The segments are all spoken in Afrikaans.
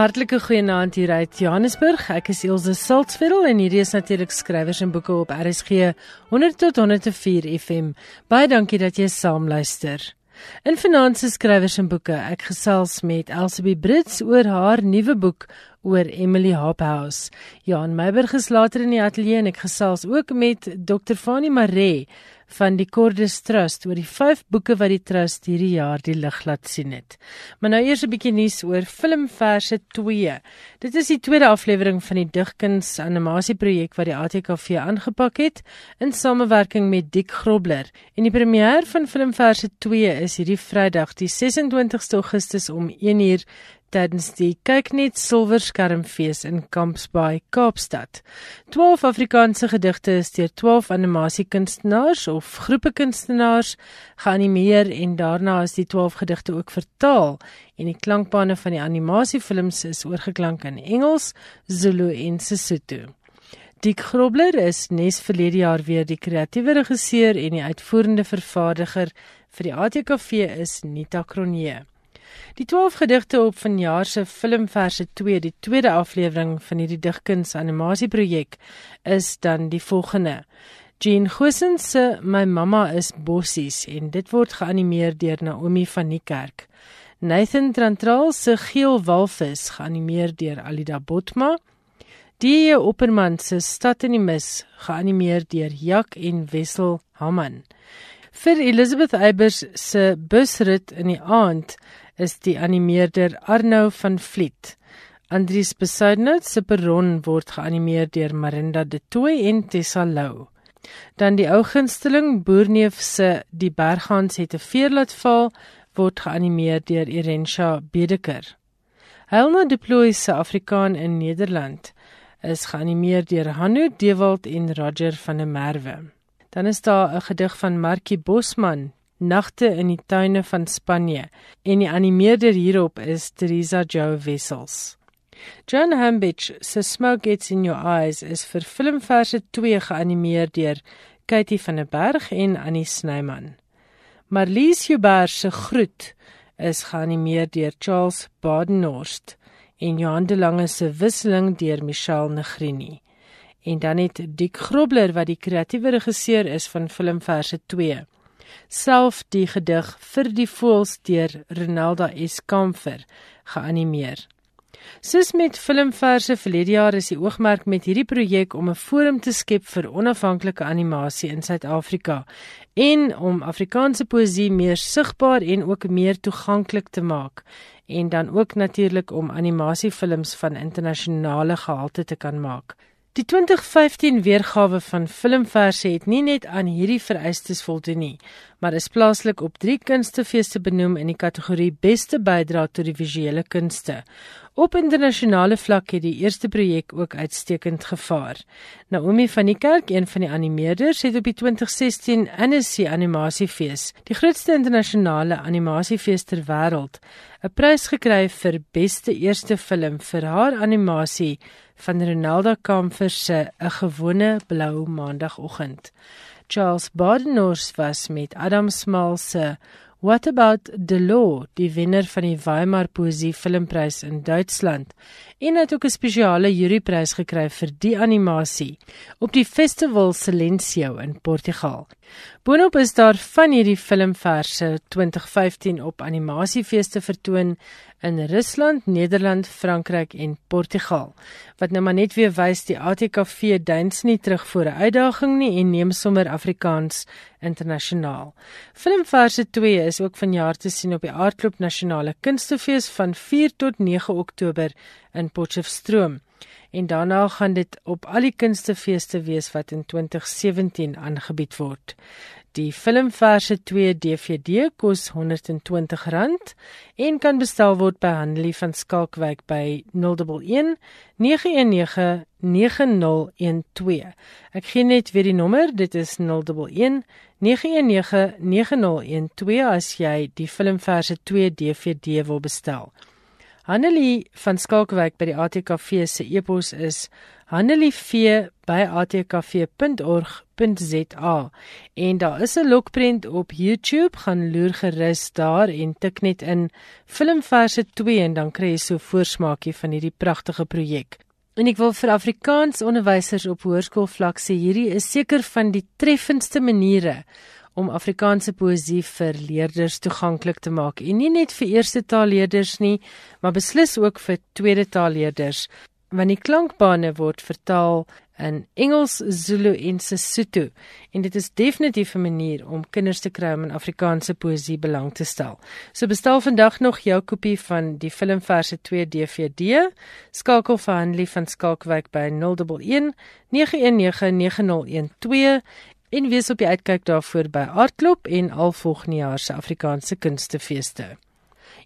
Hartlike goeienaand hier uit Johannesburg. Ek is Elsje Saltzveld en hierdie is natuurlik skrywers en boeke op RSG 100 tot 104 FM. Baie dankie dat jy saam luister. In finansies skrywers en boeke, ek gesels met Elsabie Brits oor haar nuwe boek oor Emily Hophouse. Jan Meiberg is later in die ateljee en ek gesels ook met Dr. Fanie Maree van die Cordis Trust oor die 5 boeke wat die trust hierdie jaar die lig laat sien het. Maar nou eers 'n bietjie nuus oor Filmverse 2. Dit is die tweede aflewering van die digkuns animasieprojek wat die ATKV aangepak het in samewerking met Dick Grobler. En die premier van Filmverse 2 is hierdie Vrydag, die 26ste Augustus om 1uur tydens die Kyknet Silverskermfees in Kampsbaai, Kaapstad. 12 Afrikaanse gedigte is deur 12 animasiekunstenaars of groepe kunstenaars geanimeer en daarna is die 12 gedigte ook vertaal en die klankbane van die animasiefilms is oorgeklank in Engels, Zulu en Sesotho. Dick Grobler is nes verlede jaar weer die kreatiewe regisseur en die uitvoerende vervaardiger vir die ATKV is Nita Cronje. Die 12 gedigte op vanjaar se filmverse 2, die tweede aflewering van hierdie digkuns animasieprojek is dan die volgende. Jean Gosen se My mamma is bossies en dit word geanimeer deur Naomi van die Kerk. Nathan Trantral se Geel walvis geanimeer deur Alida Botma. Die Opperman se Stad in die mis geanimeer deur Jak en Wessel Hamman. Vir Elizabeth Eybers se Busrit in die aand is die animeerder Arnou van Vliet. Andries Besuidnout se Perron word geanimeer deur Marinda De Tooy en Tessa Lou. Dan die ou gunsteling Boerneef se Die Berghans het 'n veer laat val word geanimeer deur Irensha Bedeker. Helma Deploy se Afrikaan in Nederland is geanimeer deur Hanu Dewald en Roger van der Merwe. Dan is daar 'n gedig van Markie Bosman Nagte in die tuine van Spanje en die animeerder hierop is Teresa Jo Wessels. John Hambidge se Smoke Gets in Your Eyes is vir filmverse 2 geanimeer deur Katie van der Berg en Annie Snyman. Marlies Huber se Groet is geanimeer deur Charles Badenhorst en Johan de Lange se Wisseling deur Michelle Negrini. En dan het Dick Grobler wat die kreatiewe regisseur is van filmverse 2 self die gedig vir die voëls deur Ronaldo S Kamfer geanimeer. Soos met filmverse verlede jaar is die oogmerk met hierdie projek om 'n forum te skep vir onafhanklike animasie in Suid-Afrika en om Afrikaanse poësie meer sigbaar en ook meer toeganklik te maak en dan ook natuurlik om animasiefilms van internasionale gehalte te kan maak. Die 2015 weergawe van Filmverse het nie net aan hierdie vereistes voldoen nie, maar is plaaslik op 3 kunstefeeste benoem in die kategorie Beste bydra tot die visuele kunste. Op internasionale vlak het die eerste projek ook uitstekend gevaar. Naomi van die Kerk, een van die animeerders, het op die 2016 Annecy Animasiefees, die grootste internasionale animasiefees ter wêreld, 'n prys gekry vir beste eerste film vir haar animasie van Ronaldo Kamfer se 'n gewone blou maandagooggend. Charles Badenhorst was met Adam Small se What about the law, die wenner van die Weimar Poesie Filmprys in Duitsland, en het ook 'n spesiale juryprys gekry vir die animasie op die Festival Silencio in Portugal. Boonop is daar van hierdie filmverse 2015 op animasiefeeste vertoon in Rusland, Nederland, Frankryk en Portugal. Wat nou maar net weer wys die ATKV duins nie terug voor 'n uitdaging nie en neem sommer Afrikaans internasionaal. Filmverse 2 is ook vanjaar te sien op die Aardklop Nasionale Kunstefees van 4 tot 9 Oktober in Potchefstroom. En daarna gaan dit op al die kunstefeeste wees wat in 2017 aangebied word. Die filmverse 2 DVD kos R120 en kan bestel word by Handelie van Skalkwyk by 011 919 9012. Ek gee net weer die nommer, dit is 011 919 9012 as jy die filmverse 2 DVD wil bestel. Hanelie van Skalkwyk by die ATKV se e-pos is hanelief@atkv.org.za en daar is 'n lokprent op YouTube gaan loer gerus daar en tik net in filmverse 2 en dan kry jy so voorsmaakie van hierdie pragtige projek. En ek wil vir Afrikaans onderwysers op hoërskoolvlak sê hierdie is seker van die treffendste maniere om Afrikaanse poësie vir leerders toeganklik te maak. En nie net vir eerste taalleerders nie, maar beslis ook vir tweede taalleerders want die klankbane word vertaal in Engels, Zulu en Sesotho en dit is definitief 'n manier om kinders te kry om in Afrikaanse poësie belang te stel. So bestel vandag nog jou kopie van die filmverse 2 DVD. Skakel vir Hanlie van Skalkwyk by 011 919 9012 en wees op die uitkyk daarvoor by Artklop en al volgende jaar se Afrikaanse kunstefeeste.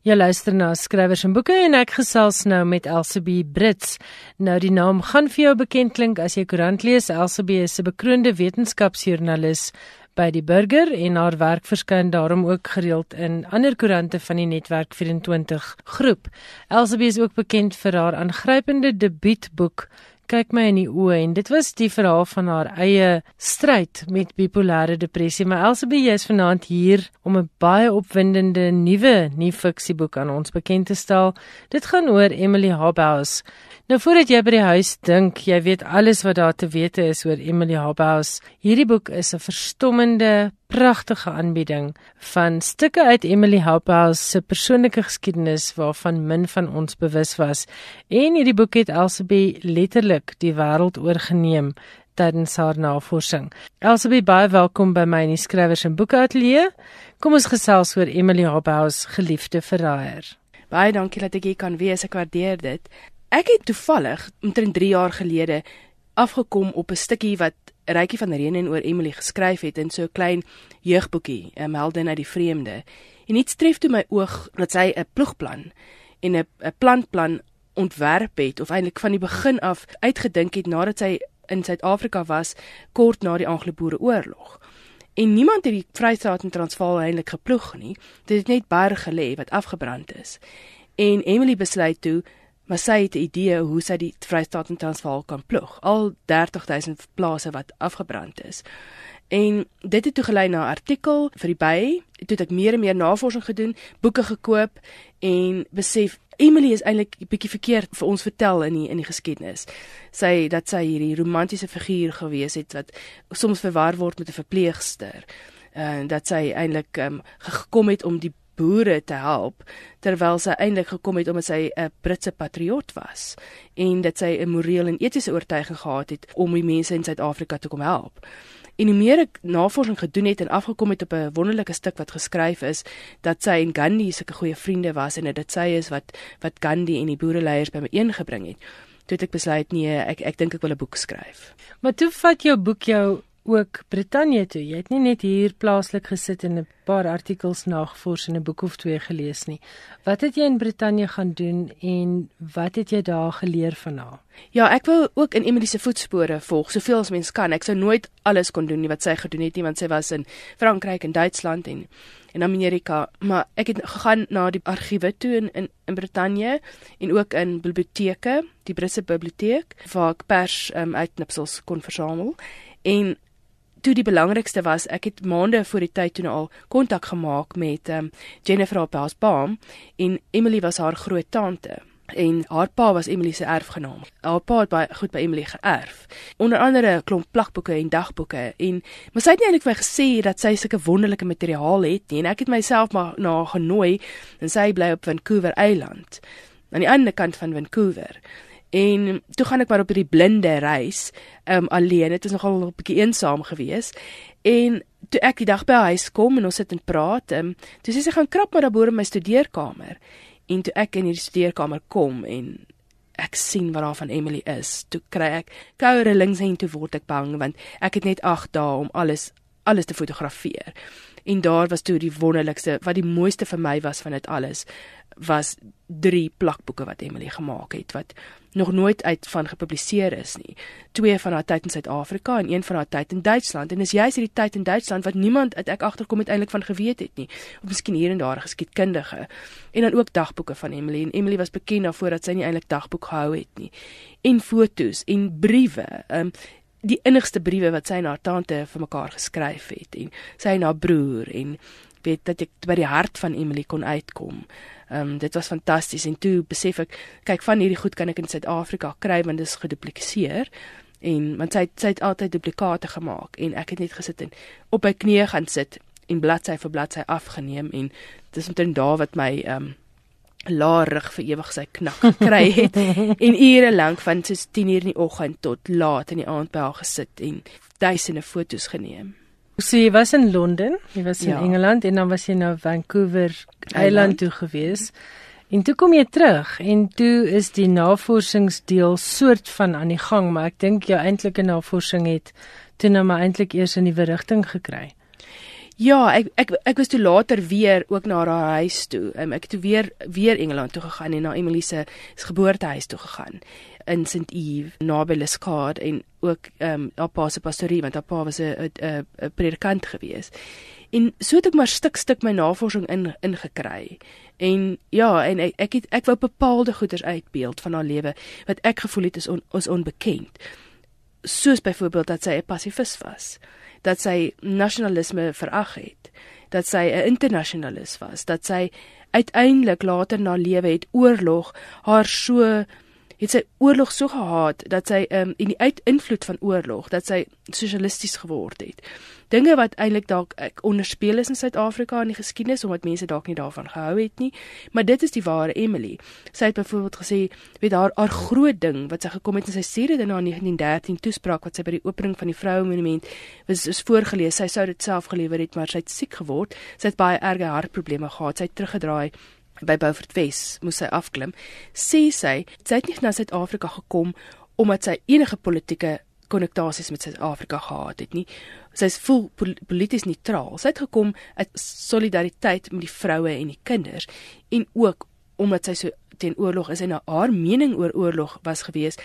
Jy luister na skrywers en boeke en ek gesels nou met Elsabie Brits. Nou die naam gaan vir jou bekend klink as jy koerant lees. Elsabie is 'n bekroonde wetenskapsjoernalis by die Burger en haar werk verskyn daarom ook gereeld in ander koerante van die Netwerk 24 groep. Elsabie is ook bekend vir haar aangrypende debuutboek kyk my in die oë en dit was die verhaal van haar eie stryd met bipolêre depressie. Maar Elsabie is vanaand hier om 'n baie opwindende nuwe nuwe fiksieboek aan ons bekend te stel. Dit gaan oor Emily Habhaus. Nou voordat jy by die huis dink, jy weet alles wat daar te wete is oor Emily Habhaus. Hierdie boek is 'n verstommende, pragtige aanbieding van stukke uit Emily Habhaus se persoonlike geskiedenis waarvan min van ons bewus was. En hierdie boek het Elsabie letterlik die wêreld oorgeneem tydens haar navorsing. Elsabie, baie welkom by my in die skrywers en boeke ateljee. Kom ons gesels oor Emily Habhaus, geliefde verraaier. Baie dankie dat ek hier kan wees. Ek waardeer dit. Ek het toevallig omtrent 3 jaar gelede afgekom op 'n stukkie wat Rykie van Reene en oor Emily geskryf het in so 'n klein jeugboekie, 'n melding uit die vreemde. En iets tref toe my oog dat sy 'n ploegplan en 'n 'n plantplan ontwerp het of eintlik van die begin af uitgedink het nadat sy in Suid-Afrika was kort na die Anglo-Boereoorlog. En niemand het die Vrystaat en Transvaal eintlik geploeg nie. Dit het net berge gelê wat afgebrand is. En Emily besluit toe maar sy het 'n idee hoe sy die Vrystaat en Transvaal kan ploeg. Al 30000 plase wat afgebrand is. En dit het toe gelei na 'n artikel vir die by. Toe ek meer en meer navorsing gedoen, boeke gekoop en besef Emily is eintlik 'n bietjie verkeerd vir ons vertel in die in die geskiedenis. Sy dat sy hierdie romantiese figuur gewees het wat soms verwar word met 'n verpleegster. En dat sy eintlik um, gekom het om die boere te help terwyl sy eintlik gekom het omdat sy 'n Britse patriot was en dat sy 'n morele en etiese oortuiging gehad het om die mense in Suid-Afrika te kom help. En hoe meer ek navorsing gedoen het en afgekom het op 'n wonderlike stuk wat geskryf is dat sy en Gandhi sulke goeie vriende was en dit sy is wat wat Gandhi en die boereleiers byeengebring het. Toe het ek besluit nee, ek ek dink ek wil 'n boek skryf. Maar toe vat jou boek jou ook Brittanje toe. Jy het nie net hier plaaslik gesit en 'n paar artikels nagevors en 'n boek of twee gelees nie. Wat het jy in Brittanje gaan doen en wat het jy daar geleer van haar? Ja, ek wou ook in Emily se voetspore volg, soveel as mens kan. Ek sou nooit alles kon doen nie wat sy gedoen het nie, want sy was in Frankryk en Duitsland en in Amerika, maar ek het gegaan na die argiewe toe in in, in Brittanje en ook in biblioteke, die Britse biblioteek waar ek pers um, uitknipsels kon versamel. En toe die belangrikste was, ek het maande voor die tyd toe al kontak gemaak met um, Jennifer Appelsbaum en Emily was haar groot tante en haar pa was Emily se erfgenaam. Haar pa het baie goed by Emily geërf. Onder andere 'n klomp plakboeke en dagboeke en maar sy het nie eintlik vir gesê dat sy sulke wonderlike materiaal het nie en ek het myself maar na haar genooi en sy bly op Vancouver Eiland aan die ander kant van Vancouver. En toe gaan ek maar op hierdie blinde reis, um alleen. Dit was nogal 'n bietjie eensaam geweest. En toe ek die dag by haar huis kom en ons sit en praat, um toe sê sy gaan krap maar daar bo in my studeerkamer. En toe ek in hierdie studeerkamer kom en ek sien wat daar van Emily is, toe kry ek koue rillings en toe word ek bang want ek het net 8 dae om alles alles te fotografeer. En daar was toe die wonderlikste wat die mooiste vir my was van dit alles was drie plakboeke wat Emily gemaak het wat nog nooit uit van gepubliseer is nie. Twee van haar tyd in Suid-Afrika en een van haar tyd in Duitsland. En dis juist hierdie tyd in Duitsland wat niemand uit ek agterkom eintlik van geweet het nie. Of miskien hier en daar geskiedkundige. En dan ook dagboeke van Emily. En Emily was bekend daarvoor dat sy nie eintlik dagboek gehou het nie. En fotos en briewe. Ehm um, die innigste briewe wat sy en haar tante vir mekaar geskryf het en sy en haar broer en weet dat ek by die hart van Emily kon uitkom. Ehm um, dit was fantasties en toe besef ek kyk van hierdie goed kan ek in Suid-Afrika kry want dit is gedupliseer en want sy het, sy het altyd duplikate gemaak en ek het net gesit en op my knieë gaan sit en bladsy vir bladsy afgeneem. En dis omtrent daar wat my ehm um, laarig vir ewig sy knak gekry het. En ure lank van soos 10 uur in die oggend tot laat in die aand by haar gesit en duisende fotos geneem. So jy was in Londen, jy was in ja. Engeland en dan was jy na Vancouver Eiland toe gewees. En toe kom jy terug en toe is die navorsingsdeel soort van aan die gang, maar ek dink jou eintlike navorsing het toe nou maar eintlik eers in die rigting gekry. Ja, ek ek ek was toe later weer ook na haar huis toe. Um, ek het toe weer weer Engeland toe gegaan en na Emily se geboortehuis toe gegaan in St Eve naby Lescard en ook ehm um, haar pa se pastorie want haar pa was 'n 'n predikant gewees. En so het ek maar stuk stuk my navorsing in ingekry. En ja, en ek ek het ek wou bepaalde goeders uitbeeld van haar lewe wat ek gevoel het is on, is onbekend. Soos byvoorbeeld dat sy 'n pasifis was, dat sy nasionalisme verag het, dat sy 'n internasionalis was, dat sy uiteindelik later na lewe het oorlog haar so het sy oorlog so gehaat dat sy um, in die uitinvloed van oorlog dat sy sosialisties geword het. Dinge wat eintlik dalk ek onderspeel is in Suid-Afrika in die geskiedenis omdat mense dalk nie daarvan gehou het nie, maar dit is die ware Emily. Sy het byvoorbeeld gesê, weet haar haar groot ding wat sy gekom het en sy sê dit in haar 1913 toespraak wat sy by die opening van die vroue monument was is voorgeles. Sy sou dit self gelewer het, maar sy het siek geword. Sy het baie erge hartprobleme gehad. Sy het teruggedraai by Beaufort Wes moes sy afklim. Sê sy, sy het nie na Suid-Afrika gekom omdat sy enige politieke konnektasies met Suid-Afrika gehad het nie. Sy is vol polities neutraal. Sy het gekom uit solidariteit met die vroue en die kinders en ook omdat sy so teen oorlog is en haar mening oor oorlog was gewees.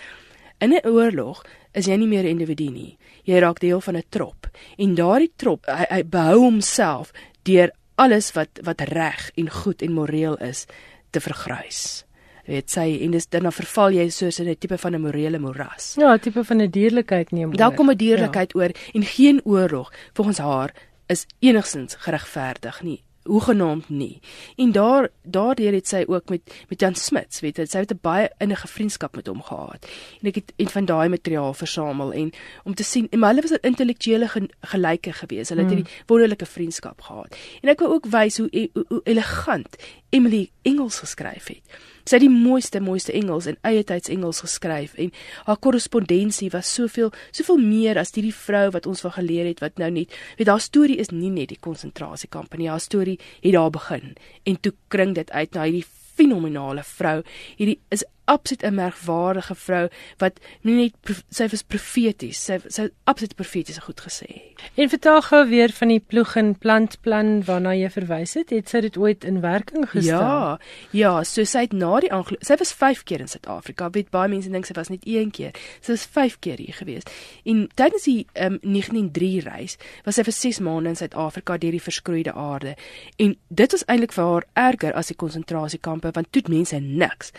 In 'n oorlog is jy nie meer 'n individu nie. Jy raak deel van 'n trop en daardie trop hy, hy behou homself deur alles wat wat reg en goed en moreel is te vergrys. Weet sy en dis dan verval jy soos in 'n tipe van 'n morele moras. Ja, 'n tipe van 'n dierlikheid neem. Daar kom 'n dierlikheid ja. oor en geen oorlog volgens haar is enigsins geregverdig nie hoegenaamd nie. En daar daardeur het sy ook met met Jan Smits, weet jy, sy het 'n baie innige vriendskap met hom gehad. En ek het en van daai materiaal versamel en om te sien, en hulle was 'n intellektuele gelyke gewees. Hulle het 'n hmm. wonderlike vriendskap gehad. En ek wou ook wys hoe, hoe, hoe elegant Emily Engels geskryf het. Sy het die mooiste mooiste Engels en eie tyds Engels geskryf en haar korrespondensie was soveel soveel meer as hierdie vrou wat ons van geleer het wat nou net weet haar storie is nie net die konsentrasiekamp nie haar storie het daar begin en toe kring dit uit na hierdie fenominale vrou. Hierdie is absoluut 'n merkwaardige vrou wat nie net sy was profeties, sy sy absoluut profeties goed gesê. En vertel gou weer van die ploeg en plantplan waarna jy verwys het. Het sy dit ooit in werking gestel? Ja. Ja, so sy het na die Anglo sy was 5 keer in Suid-Afrika. Weet baie mense dink sy was net 1 keer. Sy was 5 keer hier gewees. En tydens die um, 1903 reis was sy vir 6 maande in Suid-Afrika deur die verskroeide aarde. En dit was eintlik vir haar erger as die konsentrasiekampe want toe mense niks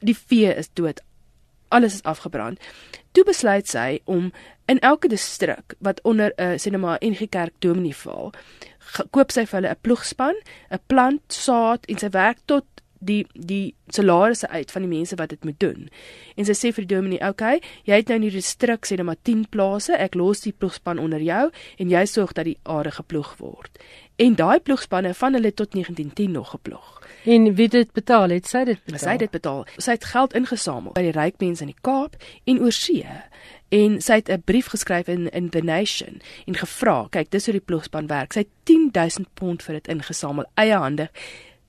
die vee is dood. Alles is afgebrand. Toe besluit sy om in elke distrik wat onder 'n uh, sinema NG Kerk dominee val, koop sy vir hulle 'n ploegspan, 'n plant, saad en sy werk tot die die salarisse uit van die mense wat dit moet doen. En sy sê vir die dominee, "Oké, okay, jy het nou in die distrik sê net maar 10 plase, ek los die ploegspan onder jou en jy sorg dat die aarde geploeg word." En daai ploegspanne van hulle tot 1910 nog geploeg. En wie dit betaal het, sy dit betaal. Sy dit betaal. Sy het geld ingesamel by die ryk mense in die Kaap en oorsee. En sy het 'n brief geskryf in in The Nation en gevra, kyk, dis hoe die ploegspan werk. Sy het 10000 pond vir dit ingesamel, eie hande.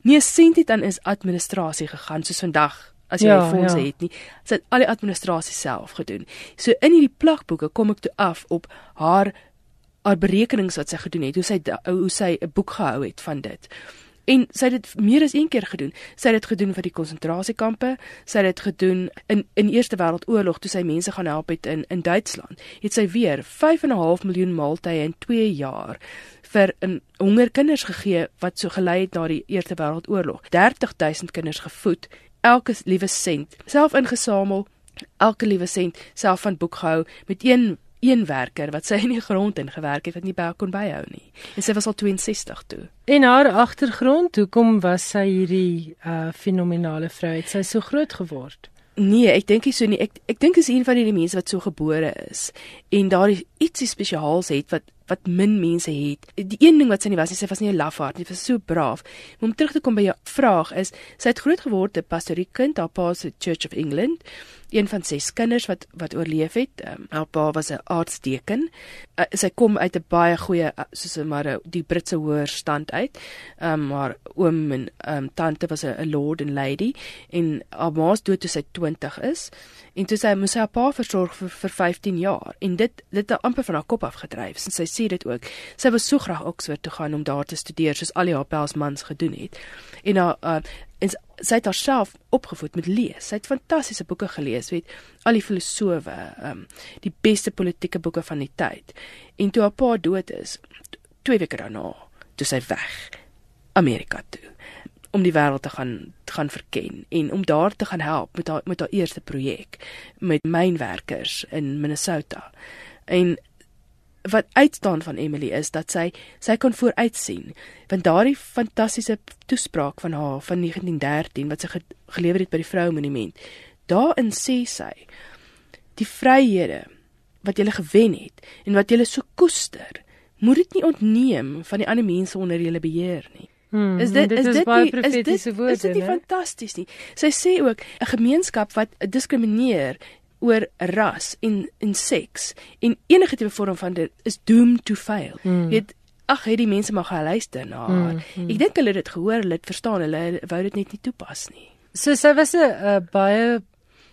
Nie 'n sent het aan is administrasie gegaan soos vandag as jy ja, fondse ja. het nie. Sy het al die administrasie self gedoen. So in hierdie plakboeke kom ek toe af op haar haar berekenings wat sy gedoen het, hoe sy hoe sy 'n boek gehou het van dit. En sy het dit meer as een keer gedoen. Sy het dit gedoen vir die konsentrasiekampe, sy het dit gedoen in in Eerste Wêreldoorlog toe sy mense gaan help het in in Duitsland. Het sy weer 5.5 miljoen maaltye in 2 jaar vir 'n hongerkinders gegee wat so gelei het na die Eerste Wêreldoorlog. 30000 kinders gevoed, elke liewe sent self ingesamel, elke liewe sent self van boek gehou met een een werker wat sy in die grond ingewerk het wat nie baie kon byhou nie. En sy was al 62 toe. En haar agtergrond, hoekom was sy hierdie uh fenominale vrou? Het sy so groot geword? Nee, ek dink nie so nie. Ek ek dink is een van die mense wat so gebore is en daar ietsie spesiaals het wat wat min mense het. Die een ding wat sy nie was nie, sy was nie 'n lafaard nie, sy was so braaf. Maar om terug te kom by jou vraag is, sy het groot geword 'n pastoriekind, haar pa se Church of England een van ses kinders wat wat oorleef het. Um, haar pa was 'n aartsdeken. Uh, sy kom uit 'n baie goeie uh, soos 'n maar die Britse hoër stand uit. Um, maar oom en um, tante was 'n lord and lady en haar ma's dood toe sy 20 is en toe sy moes haar pa versorg vir, vir 15 jaar en dit dit het amper van haar kop af gedryf. Sy sê dit ook. Sy was so graag Oxford toe gaan om daar te studeer soos al haar pa's mans gedoen het. En haar uh, en sy het haarself opgevoed met lees. Sy het fantastiese boeke gelees, weet, al die filosowe, ehm um, die beste politieke boeke van die tyd. En toe haar pa dood is, twee weke daarna, toe sy weg Amerika toe om die wêreld te gaan te gaan verken en om daar te gaan help met haar met haar eerste projek met mynwerkers in Minnesota. En wat uitstaan van Emily is dat sy sy kon vooruitsien. Want daardie fantastiese toespraak van haar van 1913 wat sy ge, gelewer het by die vroue monument daarin sê sy die vryhede wat jy gewen het en wat jy so koester moet dit nie ontneem van die ander mense onder julle beheer nie. Hmm, is dit, dit is, is dit baie profetiese woorde is dit nie fantasties nie? Sy sê ook 'n gemeenskap wat diskrimineer oor ras en en seks en enige tipe vorm van dit is doomed to fail. Mm. Weet ag, het die mense maar geluister na haar. Mm, mm. Ek dink hulle het dit gehoor, hulle het verstaan, hulle wou dit net nie toepas nie. So sy was 'n baie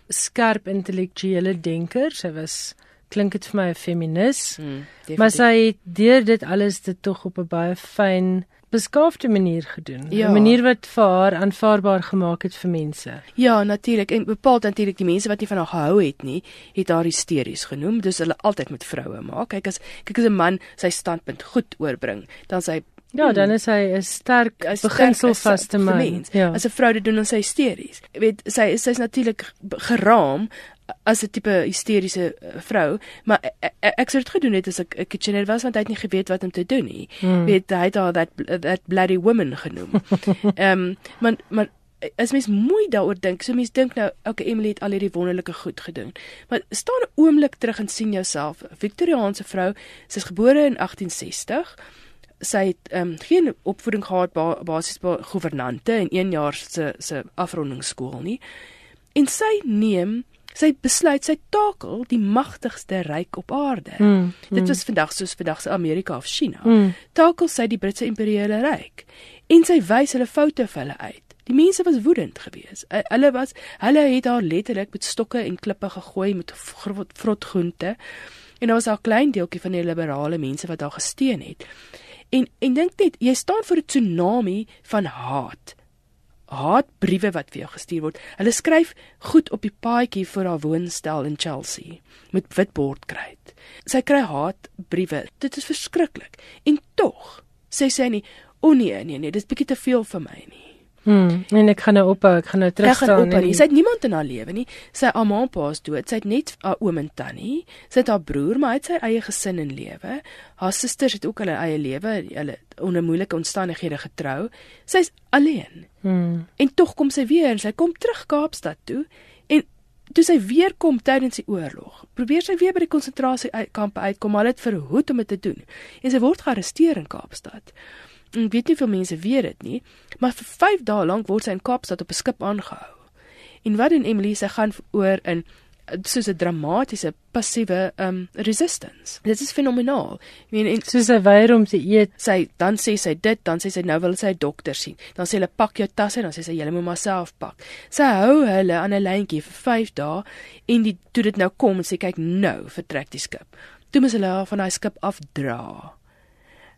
skerp intellektuele denker. Sy was klink dit vir my 'n feminis. Mm, maar sy het deur dit alles dit tog op 'n baie fyn beskaafde manier gedoen. 'n ja. Manier wat vir haar aanvaarbaar gemaak het vir mense. Ja, natuurlik en bepaald natuurlik die mense wat nie van haar gehou het nie, het haar hysteries genoem. Dis hulle altyd met vroue maak. Kyk as kyk as 'n man sy standpunt goed oorbring, dan sy Ja, hmm, dan is hy 'n sterk beginselvaste man. Ja. As 'n vrou dit doen sy hysteries. Jy weet, sy sy's natuurlik geraam as 'n tipe hysteriese uh, vrou, maar e, e, ek sou dit gedoen het as ek 'n kitchener was want hy het nie geweet wat om te doen nie. Hmm. Weet hy het al that that bloody woman genoem. Ehm um, maar maar as mens mooi daaroor dink, so mens dink nou, okay, Emily het al hierdie wonderlike goed gedoen. Maar staan 'n oomblik terug en sien jouself, Victoriaanse vrou, sy's gebore in 1860 sy het um, geen opvoeding gehad ba basies by gouvernante en 1 jaar se se afrondingsskool nie. En sy neem sy besluit sy takel die magtigste ryk op aarde. Mm, mm. Dit was vandag soos vandag se Amerika of China. Mm. Takel sy die Britse imperiale ryk en sy wys hulle foute vir hulle uit. Die mense was woedend geweest. Hulle was hulle het haar letterlik met stokke en klippe gegooi met vrot groente. En daar was 'n klein deeltjie van die liberale mense wat haar gesteun het. En en dink net, jy staan voor 'n tsunami van haat haatbriewe wat vir jou gestuur word. Hulle skryf goed op die paadjie vir haar woonstel in Chelsea met wit bordkruit. Sy kry haatbriewe. Dit is verskriklik. En tog sê sy nie, "O nee, nee, nee, dis bietjie te veel vir my nie." Hmm, en ek gaan nou op, ek gaan nou terug staan. Nie. Sy het niemand in haar lewe nie. Sy ouma en pa is dood. Sy het net haar oom en tannie. Sy het haar broer, maar hy het sy eie gesin en lewe. Haar susters het ook hulle eie lewe, hulle onder moeilike omstandighede getrou. Sy's alleen. Hmm. En tog kom sy weer en sy kom terug Kaapstad toe en toe sy weer kom tydens die oorlog. Probeer sy weer by die konsentrasiekampe uitkom, maar dit verhoed om dit te doen. En sy word gearresteer in Kaapstad. Ek weet nie veel mense weet dit nie, maar vir 5 dae lank word sy in Kaapstad op 'n skip aangehou. En wat doen Emily? Sy gaan oor in soos 'n dramatiese passiewe um resistance. Dit is fenomenaal. Ek meen en soos sy weier om te eet, sy dan sê sy dit, dan sê sy nou wil sy 'n dokter sien. Dan sê hulle pak jou tasse, dan sê sy jy moet maar self pak. Sy hou hulle aan 'n lyntjie vir 5 dae en die toe dit nou kom en sê kyk nou vertrek die skip toe moes hulle haar van daai skip afdra.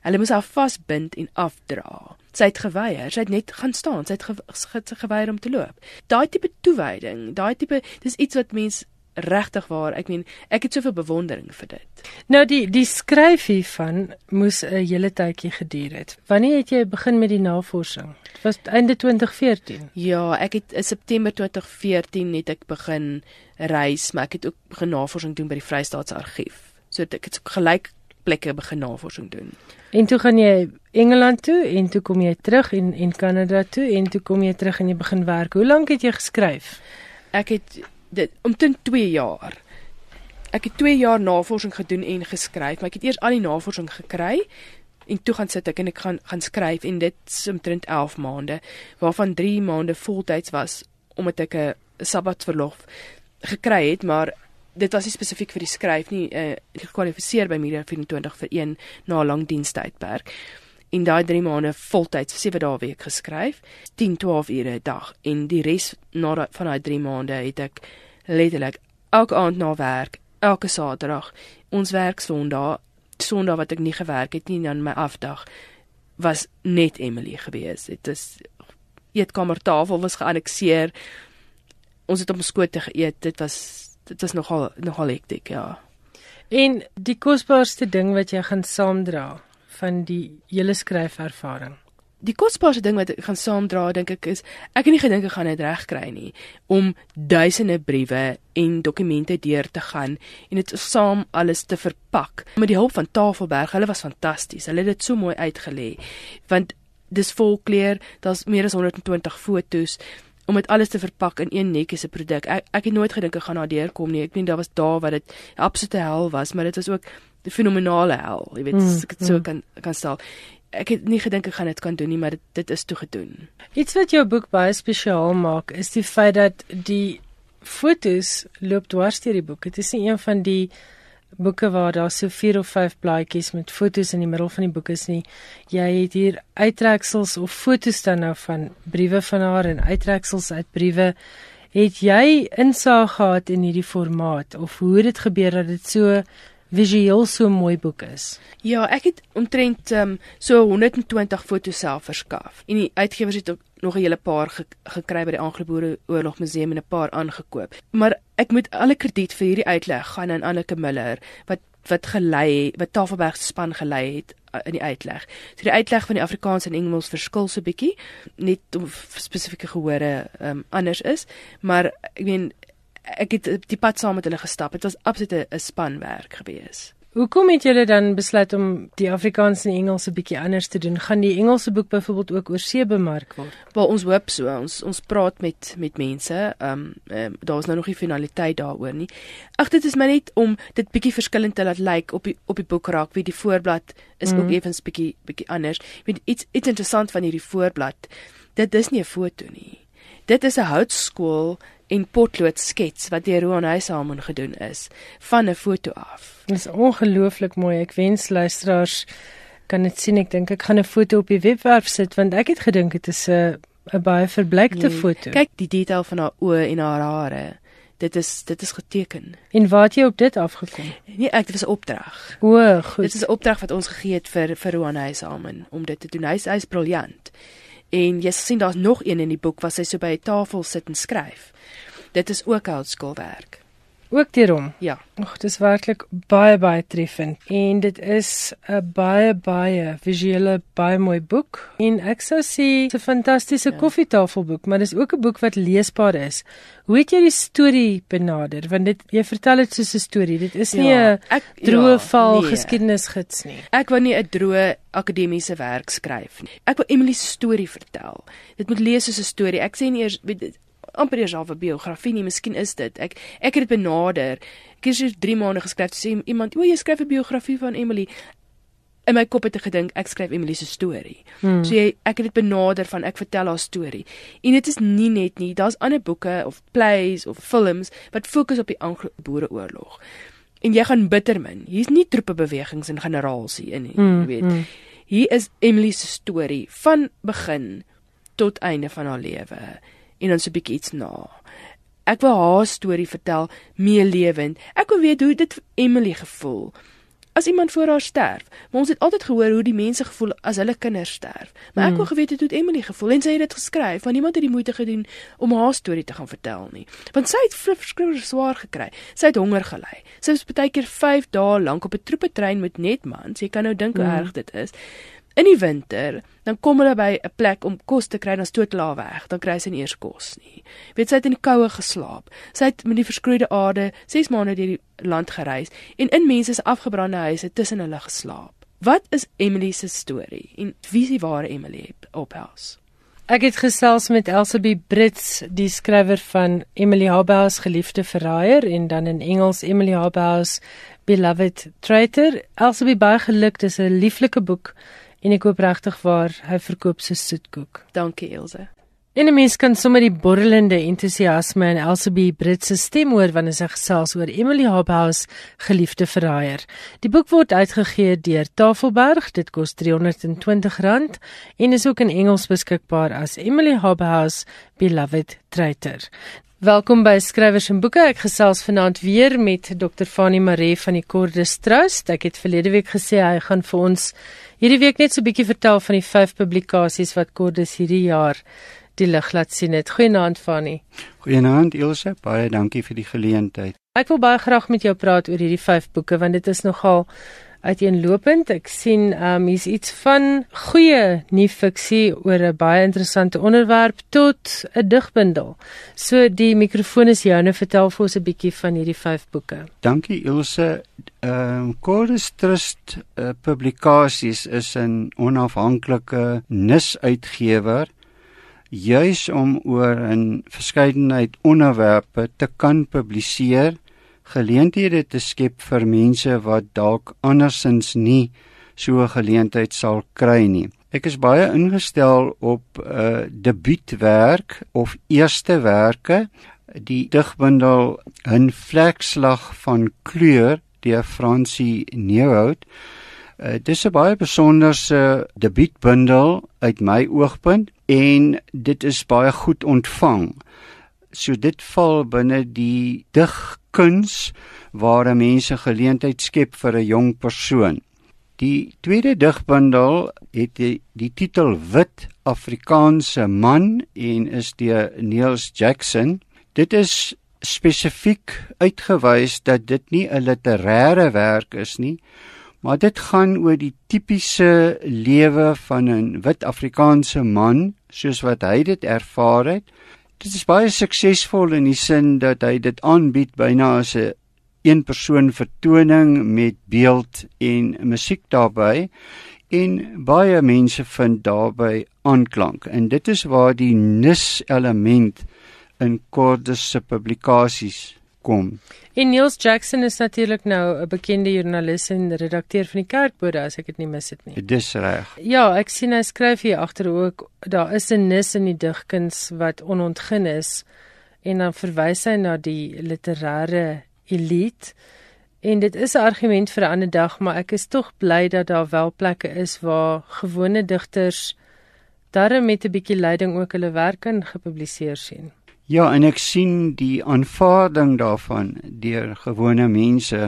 Hulle moes haar vasbind en afdra. Sy het geweier, sy het net gaan staan, sy het ge, ge, geweier om te loop. Daai tipe toewyding, daai tipe dis iets wat mens regtig waar, ek meen, ek het soveel bewondering vir dit. Nou die die skryf hiervan moes 'n hele tydjie geduur het. Wanneer het jy begin met die navorsing? Dit was einde 2014. Ja, ek het in September 2014 net ek begin reis, maar ek het ook begin navorsing doen by die Vrystaatse Argief. So ek het gelyk plekke begin navorsing doen. En toe gaan jy Engeland toe en toe kom jy terug en en Kanada toe en toe kom jy terug en jy begin werk. Hoe lank het jy geskryf? Ek het dit omtrent 2 jaar. Ek het 2 jaar navorsing gedoen en geskryf, maar ek het eers al die navorsing gekry en toe gaan sit ek en ek gaan gaan skryf en dit omtrent 11 maande waarvan 3 maande voltyds was omdat ek 'n sabbatverlof gekry het, maar dit was nie spesifiek vir die skryf nie. Uh, ek gekwalifiseer by Media 24 vir een na 'n lang dienstydperk. In daai 3 maande voltyds 7 dae week geskryf, 10-12 ure 'n dag en die res na van daai 3 maande het ek letterlik elke aand na werk, elke Saterdag, ons werk Sondag, Sondag wat ek nie gewerk het nie aan my afdag was net Emily gewees. Dit is eetkamertafel was geannexeer. Ons het op ons skoot geëet. Dit was dit was nogal nogal hektiek, ja. En die kosbaarste ding wat jy gaan saamdra van die hele skryfervaring. Die kosbaarste ding wat ek gaan saamdra, dink ek is ek het nie gedink ek gaan dit regkry nie om duisende briewe en dokumente deur te gaan en dit saam alles te verpak. Met die hulp van Tafelberg, hulle was fantasties. Hulle het dit so mooi uitgelê. Want dis vol kleur, daar's meer as 120 fotos om dit alles te verpak in een netjiese produk. Ek ek het nooit gedink ek gaan daardeur kom nie. Ek meen daar was daar wat dit absolute hel was, maar dit was ook 'n fenominale hel. Jy weet, mm, ek het so mm. kan kan stel. Ek het nie gedink ek gaan dit kan doen nie, maar dit dit is toe gedoen. Iets wat jou boek baie spesiaal maak, is die feit dat die fotos loop dwars deur die boek. Dit is nie een van die boeke waar daar so 4 of 5 blaadjies met fotos in die middel van die boek is nie. Jy het hier uittreksels of fotos dan nou van briewe van haar en uittreksels uit briewe. Het jy insaag gehad in hierdie formaat of hoe het dit gebeur dat dit so visueel so mooi boek is? Ja, ek het omtrent um, so 120 fotos self verskaf. En die uitgewers het ook nog 'n hele paar ge gekry by die Anglo-Boere Oorlog Museum en 'n paar aangekoop. Maar ek moet alle krediet vir hierdie uitleg gaan aan Anneke Miller wat wat gelei wat Tafelberg se span gelei het uh, in die uitleg. So die uitleg van die Afrikaans en Engels verskil so bietjie, net om spesifieke gehore um, anders is, maar ek meen ek het die pad saam met hulle gestap. Dit was absoluut 'n spanwerk geweest. Hoekom het julle dan besluit om die Afrikaans en Engels 'n bietjie anders te doen? Gaan die Engelse boek byvoorbeeld ook oor see bemark word? Wel ons hoop so. Ons ons praat met met mense. Ehm um, um, daar is nou nog nie finaliteit daaroor nie. Ag dit is maar net om dit bietjie verskillend te laat lyk like op die op die boek raak. Wie die voorblad is mm. ook effens bietjie bietjie anders. Ek weet iets iets interessant van hierdie voorblad. Dit is nie 'n foto nie. Dit is 'n houtskool en potlood skets wat deur Roan Huishamen gedoen is van 'n foto af. Dit is ongelooflik mooi. Ek wens luisteraars kan dit sien. Ek dink ek gaan 'n foto op die webwerf sit want ek het gedink dit is 'n 'n baie verbleikte nee, foto. Kyk die detail van haar oë en haar hare. Dit is dit is geteken. En waar het jy op dit afgekom? Nee, ek dit was 'n opdrag. O, goed. Dit is 'n opdrag wat ons gegee het vir vir Roan Huishamen om dit te doen. Hy is hy's briljant. En jy sien daar's nog een in die boek waar sy so by 'n tafel sit en skryf. Dit is ook houtskoolwerk. Ook deur hom. Ja. Ag, dis werklik baie baie treffend en dit is 'n baie baie visuele baie mooi boek en ek sou sê 'n fantastiese ja. koffietafelboek, maar dis ook 'n boek wat leesbaar is. Hoe het jy die storie benader? Want dit jy vertel dit soos 'n storie. Dit is nie 'n ja, droë ja, val nee. geskiedenisgids nie. Ek wou nie 'n droë akademiese werk skryf nie. Ek wil Emily se storie vertel. Dit moet lees soos 'n storie. Ek sê nie eers amper eers al 'n biografie nie, miskien is dit. Ek ek het dit benader. Ek het hier 3 maande geskryf sê iemand, "O, jy skryf 'n biografie van Emily." In my kop het ek gedink ek skryf Emily se storie. Hmm. So jy ek het dit benader van ek vertel haar storie. En dit is nie net nie, daar's ander boeke of plays of films wat fokus op die Anglo-Boereoorlog. En jy gaan bitter min. Hier's nie troepe bewegings en generasie in nie, hmm. jy weet. Hmm. Hier is Emily se storie van begin tot einde van haar lewe en dan so 'n bietjie iets na. Ek wil haar storie vertel, meelewend. Ek wil weet hoe dit Emily gevoel as iemand voor haar sterf. Maar ons het altyd gehoor hoe die mense gevoel as hulle kinders sterf. Maar ek Mm. wou geweet het hoe het Emily gevoel en sy het dit geskryf want niemand het die moeite gedoen om haar storie te gaan vertel nie. Want sy het verskriklik swaar gekry. Sy het honger gely. Sy was baie keer 5 dae lank op 'n troepetrein met net mans. Jy kan nou dink hoe Mm. erg dit is. In die winter, dan kom hulle by 'n plek om kos te kry, dan stoot hulle haar weg. Dan kry sy nie eers kos nie. Weet sy het in die koue geslaap. Sy het met die verskroeide aarde 6 maande deur die land gereis en in mense se afgebrande huise tussen hulle geslaap. Wat is Emily se storie en wie is die ware Emily op huis? Ek het gesels met Elsabie Brits, die skrywer van Emily Haberhaus Geliefde Verraaier en dan in Engels Emily Haberhaus Beloved Traitor. Elsabie baie geluk, dis 'n lieflike boek en ek hoop regtig waar hy verkoop so soetkoek. Dankie Elsje. En 'n mens kan sommer die borrelende entoesiasme in Elsabie Brits se stem hoor wanneer sy gesels oor Emily Haberhaus Geliefde Verraaier. Die boek word uitgegee deur Tafelberg. Dit kos R320 en is ook in Engels beskikbaar as Emily Haberhaus Beloved Traitor. Welkom by Skrywers en Boeke. Ek gesels vanaand weer met Dr. Fanie Maree van die Cordis Trust. Ek het verlede week gesê hy gaan vir ons hierdie week net so 'n bietjie vertel van die vyf publikasies wat Cordis hierdie jaar die lig laat sien het. Goeienaand Fanie. Goeienaand Ilse, baie dankie vir die geleentheid. Ek wil baie graag met jou praat oor hierdie vyf boeke want dit is nogal uiteenlopend. Ek sien ehm um, hier's iets van goeie nuwe fiksie oor 'n baie interessante onderwerp tot 'n digbundel. So die mikrofoon is joune. Vertel vir ons 'n bietjie van hierdie vyf boeke. Dankie Ilse. Ehm uh, Chorus Trust uh, Publikasies is 'n onafhanklike nis-uitgewer juis om oor 'n verskeidenheid onderwerpe te kan publiseer, geleenthede te skep vir mense wat dalk andersins nie so 'n geleentheid sal kry nie. Ek is baie ingestel op 'n uh, debuutwerk of eerste werke, die digbundel 'n vlekslag van kleur deur Francie Neuhout. Uh, dis 'n baie besonderse debuutbundel uit my oogpunt en dit is baie goed ontvang. So dit val binne die digkuns waar mense geleentheid skep vir 'n jong persoon. Die tweede digbundel het die, die titel Wit Afrikaanse man en is deur Niels Jackson. Dit is spesifiek uitgewys dat dit nie 'n literêre werk is nie, maar dit gaan oor die tipiese lewe van 'n wit Afrikaanse man soos wat hy dit ervaar het. Dit is baie suksesvol in die sin dat hy dit aanbied byna as 'n een persoon vertoning met beeld en musiek daarbey en baie mense vind daarbey aanklank. En dit is waar die nis element in Cordus se publikasies kom. En Niels Jackson is natuurlik nou 'n bekende joernalis en redakteur van die Kerkbode as ek dit nie mis het nie. Dis reg. Ja, ek sien hy skryf hier agter ook daar is 'n nis in die digkuns wat onontgin is en dan verwys hy na die literêre elite. En dit is 'n argument vir 'n ander dag, maar ek is tog bly dat daar wel plekke is waar gewone digters darem met 'n bietjie leiding ook hulle werk in gepubliseer sien. Ja, en ek sien die aanvaarding daarvan deur gewone mense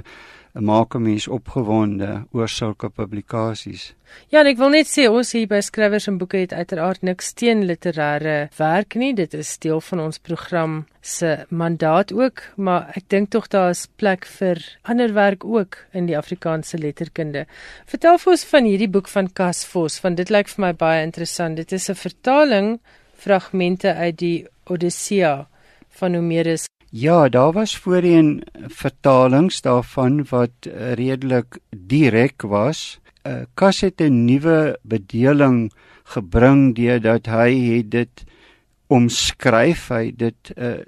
maak 'n mens opgewonde oor sulke publikasies. Ja, en ek wil net sê ons hier by skrywers en boeke het uiteraard niks teen literêre werk nie. Dit is deel van ons program se mandaat ook, maar ek dink tog daar is plek vir ander werk ook in die Afrikaanse letterkunde. Vertel vir ons van hierdie boek van Cas Vos, want dit lyk vir my baie interessant. Dit is 'n vertaling fragmente uit die Odyssea van Homerus. Ja, daar was voorheen vertalings daarvan wat redelik direk was. Uh, Kas het 'n nuwe bedeling gebring deurdat hy het dit omskryf, hy dit uh,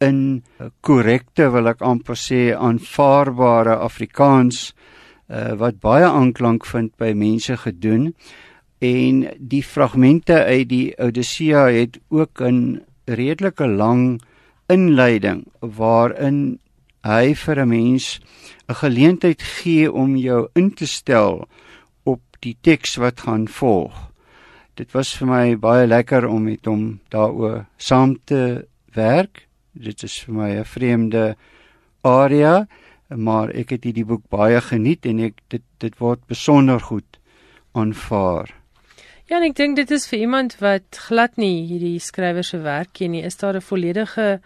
in korrekte wil ek amper sê aanvaarbare Afrikaans uh, wat baie aanklank vind by mense gedoen en die fragmente uit die Odyssea het ook 'n redelike lang inleiding waarin hy vir 'n mens 'n geleentheid gee om jou in te stel op die teks wat gaan volg. Dit was vir my baie lekker om met hom daaroor saam te werk. Dit is vir my 'n vreemde area. maar ek het hierdie boek baie geniet en ek dit dit word besonder goed aanvaar. Ja, ek dink dit is vir iemand wat glad nie hierdie skrywer se werk ken nie, is daar 'n volledige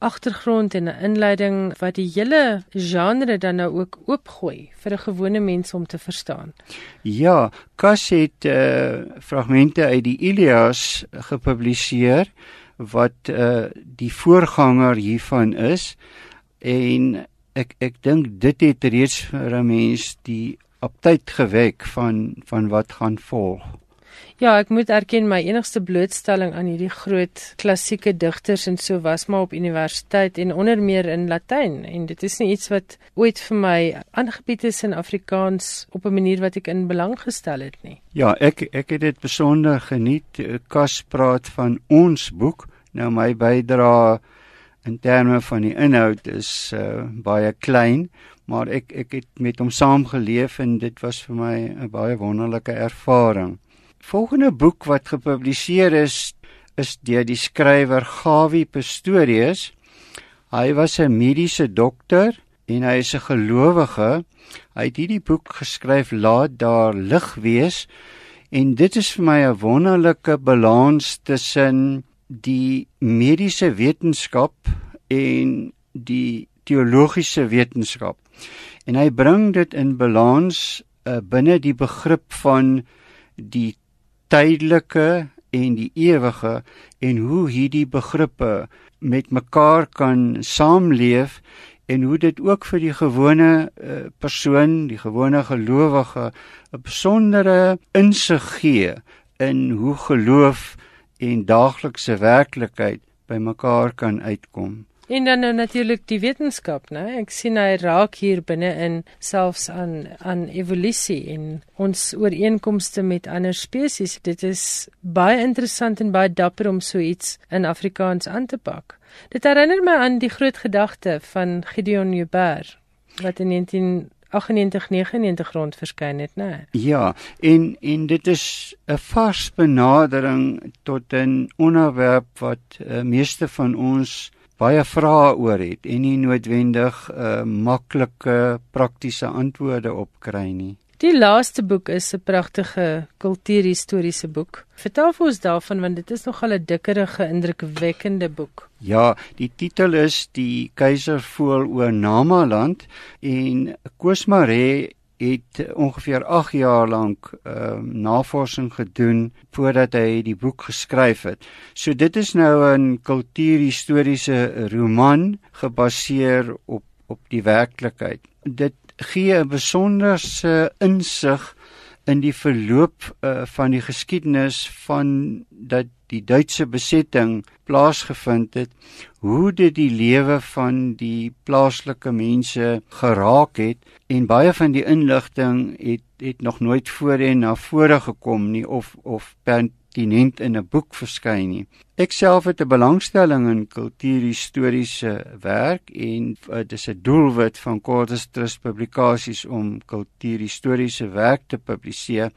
agtergrond en 'n inleiding wat die hele genre dan nou ook oopgooi vir 'n gewone mens om te verstaan. Ja, Kas het uh, fragmente uit die Ilias gepubliseer wat uh, die voorganger hiervan is en ek ek dink dit het reeds vir 'n mens die aptyd gewek van van wat gaan volg. Ja, ek moet erken my enigste blootstelling aan hierdie groot klassieke digters en so was maar op universiteit en onder meer in Latyn en dit is nie iets wat ooit vir my aangebied is in Afrikaans op 'n manier wat ek in belang gestel het nie. Ja, ek ek het dit besonder geniet. Kas praat van ons boek. Nou my bydrae in terme van die inhoud is uh, baie klein, maar ek ek het met hom saamgeleef en dit was vir my 'n baie wonderlike ervaring volgende boek wat gepubliseer is is deur die skrywer Gawie Pastorius. Hy was 'n mediese dokter en hy is 'n gelowige. Hy het hierdie boek geskryf Laat daar lig wees en dit is vir my 'n wonderlike balans tussen die mediese wetenskap en die teologiese wetenskap. En hy bring dit in balans uh, binne die begrip van die tydelike en die ewige en hoe hierdie begrippe met mekaar kan saamleef en hoe dit ook vir die gewone uh, persoon, die gewone gelowige 'n besondere insig gee in hoe geloof en daaglikse werklikheid by mekaar kan uitkom. En dan nou natuurlik die wetenskap, né? Ek sien hy raak hier binne in selfs aan aan evolusie en ons ooreenkomste met ander spesies. Dit is baie interessant en baie dapper om so iets in Afrikaans aan te pak. Dit herinner my aan die groot gedagte van Gideon Joubert wat in 1998-99 grond verskyn het, né? Ja, en en dit is 'n vars benadering tot 'n onderwerp wat uh, meeste van ons baie vrae oor het en nie noodwendig 'n uh, eh, maklike praktiese antwoorde op kry nie. Die laaste boek is 'n pragtige kultuurhistoriese boek. Vertel vir ons daarvan want dit is nogal 'n dikkerige, indrukwekkende boek. Ja, die titel is Die Keiser voel oor Namaland en Koos Maree het ongeveer 8 jaar lank ehm uh, navorsing gedoen voordat hy die boek geskryf het. So dit is nou 'n kultuurhistoriese roman gebaseer op op die werklikheid. Dit gee 'n besonderse insig in die verloop uh, van die geskiedenis van dat die Duitse besetting plaasgevind het, hoe dit die lewe van die plaaslike mense geraak het en baie van die inligting het het nog nooit voorheen na vore gekom nie of of pertinent in 'n boek verskyn nie. Ek self het 'n belangstelling in kultuurhistoriese werk en uh, dis 'n doelwit van Quartus Trust Publikasies om kultuurhistoriese werk te publiseer.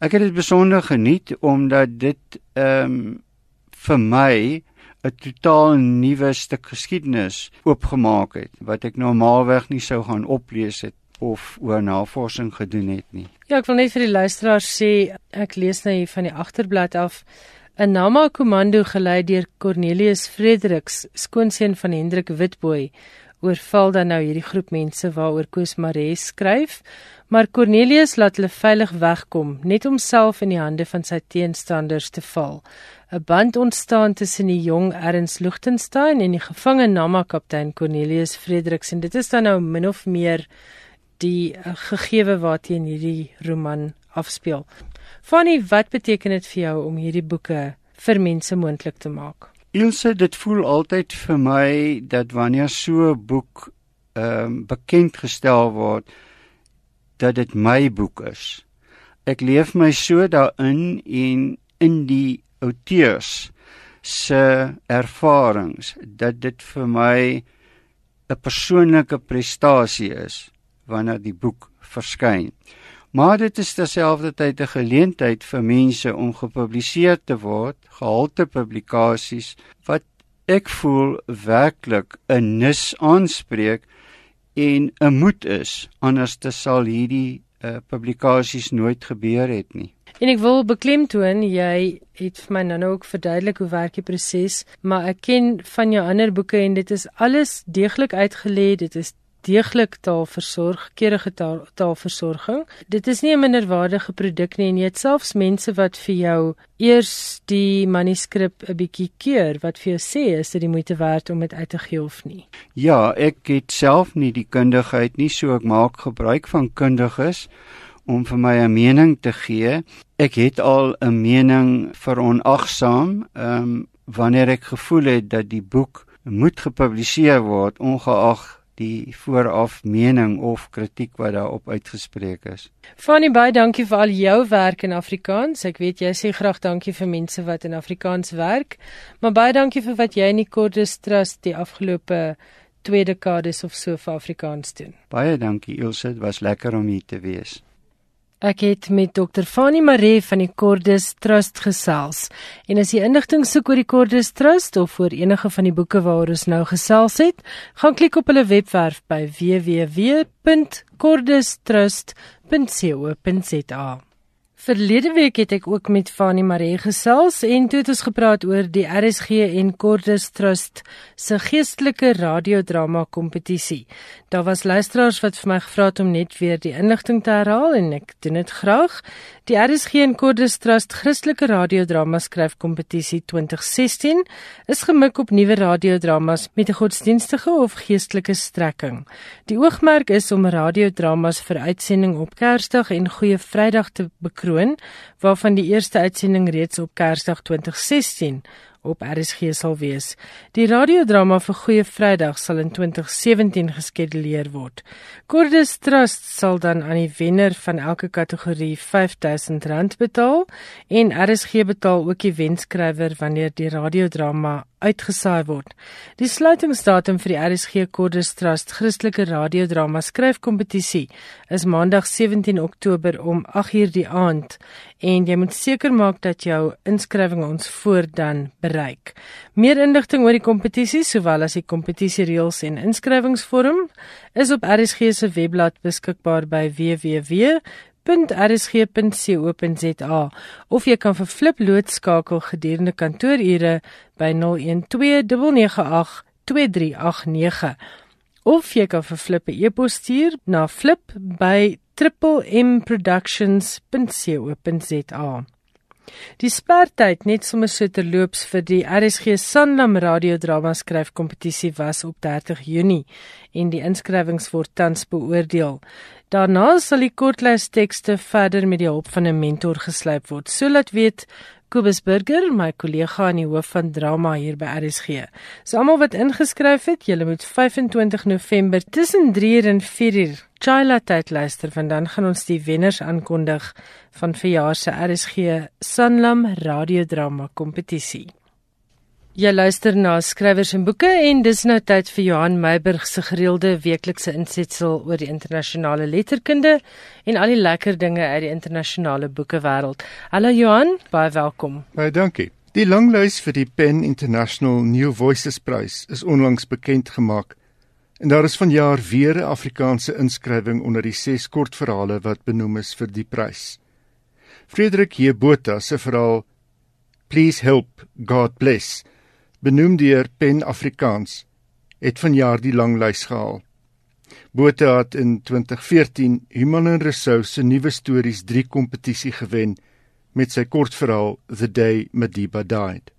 Ek het dit besonder geniet omdat dit ehm um, vir my 'n totaal nuwe stuk geskiedenis oopgemaak het wat ek normaalweg nie sou gaan oplees het of oor navorsing gedoen het nie. Ja, ek wil net vir die luisteraars sê ek lees nou hier van die agterblaad af 'n Nama komando gelei deur Cornelius Fredericks, skoonseun van Hendrik Witbooi, oorval dan nou hierdie groep mense waaroor Koos Maree skryf Maar Cornelius laat hulle veilig wegkom, net om self in die hande van sy teenstanders te val. 'n Band ontstaan tussen die jong Ernst Luchtenstein en die gevange Nama kaptein Cornelius Fredericks en dit is dan nou min of meer die uh, gegewe waarteen hierdie roman afspeel. Fanny, wat beteken dit vir jou om hierdie boeke vir mense moontlik te maak? Ilse, dit voel altyd vir my dat wanneer so 'n boek ehm um, bekend gestel word, dat dit my boek is. Ek leef my so daarin en in die outeurs se ervarings dat dit vir my 'n persoonlike prestasie is wanneer die boek verskyn. Maar dit is terselfdertyd 'n geleentheid vir mense om gepubliseer te word, gehalte publikasies wat ek voel werklik 'n nis aanspreek en 'n moed is anders te sal hierdie uh, publikasies nooit gebeur het nie. En ek wil beklemtoon jy het vir my nou ook verduidelik hoe werk die proses, maar ek ken van jou ander boeke en dit is alles deeglik uitgelê, dit is deeglik taalversorg, keurige taal, taalversorging. Dit is nie 'n minderwaardige produk nie en jy het selfs mense wat vir jou eers die manuskrip 'n bietjie keur wat vir jou sê is dit die moeite werd om dit uit te gee of nie. Ja, ek het self nie die kundigheid nie, so ek maak gebruik van kundiges om vir my 'n mening te gee. Ek het al 'n mening veronagsaam, ehm um, wanneer ek gevoel het dat die boek moet gepubliseer word ongeag die vooraf mening of kritiek wat daarop uitgespreek is. Fanny baie dankie vir al jou werk in Afrikaans. Ek weet jy sê graag dankie vir mense wat in Afrikaans werk, maar baie dankie vir wat jy in die Cordis Trust die afgelope twee dekades of so vir Afrikaans doen. Baie dankie Ilse, dit was lekker om hier te wees. Ek het met Dr. Fanny Maree van die Cordis Trust gesels. En as jy inligting soek oor die Cordis Trust of oor enige van die boeke waaroor ons nou gesels het, gaan klik op hulle webwerf by www.cordistrust.co.za. Verlede week het ek ook met Fanny Maree gesels en toe het ons gepraat oor die RSG en Cordis Trust se geestelike radiodrama kompetisie. Daar was luisteraars wat vir my gevra het om net weer die inligting te herhaal en ek doen dit graag. Die RSG en Cordis Trust Christelike Radiodrama Skryfkompetisie 2016 is gemik op nuwe radiodramas met 'n godsdienstige of geestelike strekking. Die oogmerk is om radiodramas vir uitsending op Kersdag en Goeie Vrydag te bekroon, waarvan die eerste uitsending reeds op Kersdag 2016 op RSG sal wees. Die radiodrama vir Goeie Vrydag sal in 2017 geskeduleer word. Cordis Trust sal dan aan die wenner van elke kategorie R5000 betaal en RSG betaal ook die wenskrywer wanneer die radiodrama uitgesaai word. Die sluitingsdatum vir die RSG Cordis Trust Christelike Radiodrama Skryfkompetisie is Maandag 17 Oktober om 8:00 die aand en jy moet seker maak dat jou inskrywing ons voor dan bereik. Meer inligting oor die kompetisie sowel as die kompetisie reëls en inskrywingsvorm is op RSG se webblad beskikbaar by www www.rsg.co.za of jy kan vir Flip Loot skakel gedurende kantoorure by 0129982389 of jy kan vir Flip 'n e-pos stuur na flip@triplmproductions.co.za Die spertyd net sommer so terloops vir die RSG Sanlam radiodrama skryfkompetisie was op 30 Junie en die inskrywings word tans beoordeel. Daarna sal die kortlys tekste verder met die hulp van 'n mentor geslyp word. So laat weet Kobus Burger, my kollega in die hoof van drama hier by RSG. So almal wat ingeskryf het, julle moet 25 November tussen 3 en 4 uur Chila tyd luister want dan gaan ons die wenners aankondig van verjaar se RSG Sanlam radiodrama kompetisie. Jy luister na skrywers en boeke en dis nou tyd vir Johan Meiburg se gereelde weeklikse insetsel oor die internasionale letterkunde en al die lekker dinge uit die internasionale boekewêreld. Hallo Johan, baie welkom. Baie dankie. Die langlys vir die PEN International New Voices Prys is onlangs bekend gemaak en daar is vanjaar weer 'n Afrikaanse inskrywing onder die ses kortverhale wat benoem is vir die prys. Frederik Jebota se verhaal Please Help God Bless benoem deur Pen Afrikaans, het vanjaar die langlys gehaal. Botha het in 2014 Human and Resource se nuwe stories 3 kompetisie gewen met sy kortverhaal The Day Madiba Died.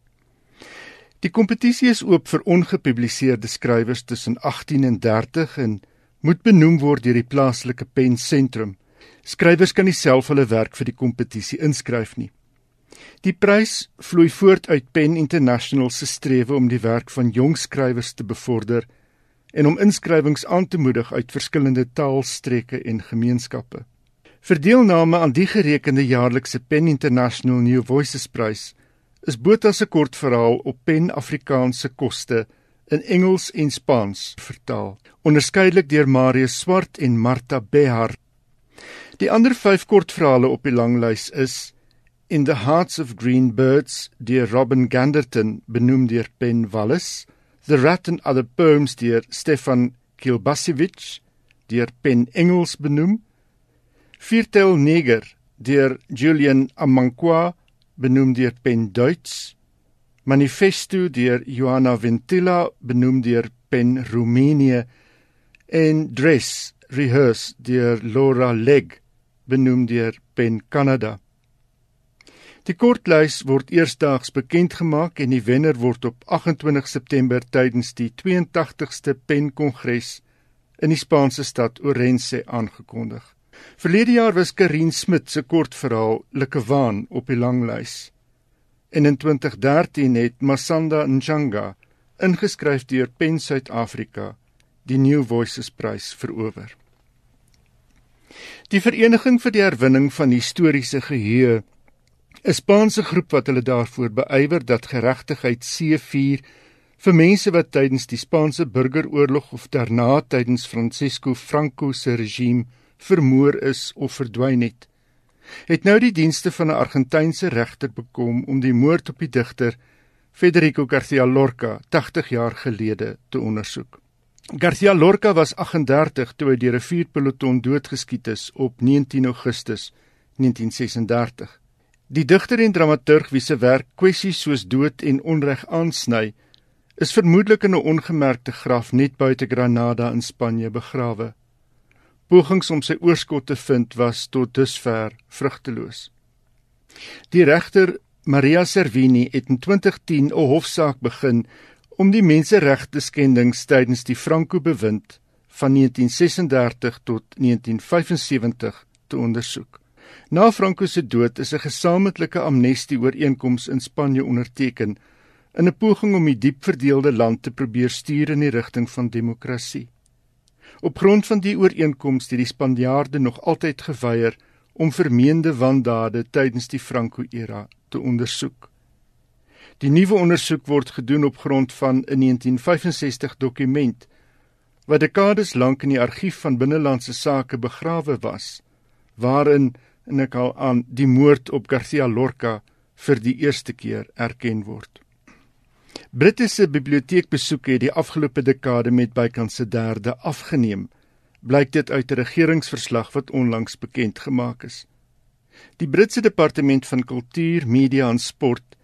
Die kompetisie is oop vir ongepubliseerde skrywers tussen 18 en 30 en moet benoem word deur die plaaslike pen sentrum. Skrywers kan nie self hulle werk vir die kompetisie inskryf nie. Die prys vloei voort uit Pen International se strewe om die werk van jong skrywers te bevorder en om inskrywings aan te moedig uit verskillende taalstreke en gemeenskappe. Vir deelname aan die gerekende jaarlikse Pen International New Voices prys is Botha se kortverhaal op Pen Afrikaanse koste in Engels en Spaans vertaal, onderskeidelik deur Marius Swart en Martha Behar. Die ander 5 kortverhale op die langlys is In the Hearts of Green Birds deur Robin Ganderton benoem deur Ben Wallace, The Rat and Other Poems deur Stefan Kilbasiewicz, deur Pen Engels benoem. Viertel Neger deur Julian Amankwa benoem deur Pen Duits. Manifesto deur Johanna Ventila benoem deur Pen Roemenië en Dress Rehearse deur Laura Leg benoem deur Pen Kanada. Die kortlys word eersdaags bekend gemaak en die wenner word op 28 September tydens die 82ste Pen Kongres in die Spaanse stad Orense aangekondig. Verlede jaar was Karin Smit se kortverhaal Likewaan op die langlys. En in 2013 het Masanda Njanga, ingeskryf deur Pen Suid-Afrika, die New Voices Prys verower. Die Vereniging vir die Herwinning van Historiese Geheue 'n Spaanse groep wat hulle daarvoor beywer dat geregtigheid C4 vir mense wat tydens die Spaanse burgeroorlog of daarna tydens Francisco Franco se regime vermoor is of verdwyn het. Het nou die dienste van 'n Argentynse regter bekom om die moord op die digter Federico Garcia Lorca 80 jaar gelede te ondersoek. Garcia Lorca was 38 toe hy deur 'n vuurpeloton doodgeskiet is op 19 Augustus 1936. Die digter en dramaturg wie se werk kwessies soos dood en onreg aansny, is vermoedelik in 'n ongemerkte graf net buite Granada in Spanje begrawe. Pogings om sy oorskot te vind was tot dusver vrugteloos. Die regter Maria Servini het in 2010 'n hofsaak begin om die menseregte skendings tydens die Franco bewind van 1936 tot 1975 te ondersoek. Na Franco se dood is 'n gesamentlike amnestie ooreenkoms in Spanje onderteken in 'n poging om die diep verdeelde land te probeer stuur in die rigting van demokrasie. Op grond van die ooreenkoms het die Spanjaarde nog altyd geweier om vermeende wandade tydens die Franco-era te ondersoek. Die nuwe ondersoek word gedoen op grond van 'n 1965 dokument wat dekades lank in die argief van binnelandse sake begrawe was, waarin en ek hou aan die moord op Garcia Lorca vir die eerste keer erken word. Britse biblioteekbesoeke het die afgelope dekade met bykans 'n derde afgeneem, blyk dit uit 'n regeringsverslag wat onlangs bekend gemaak is. Die Britse Departement van Kultuur, Media en Sport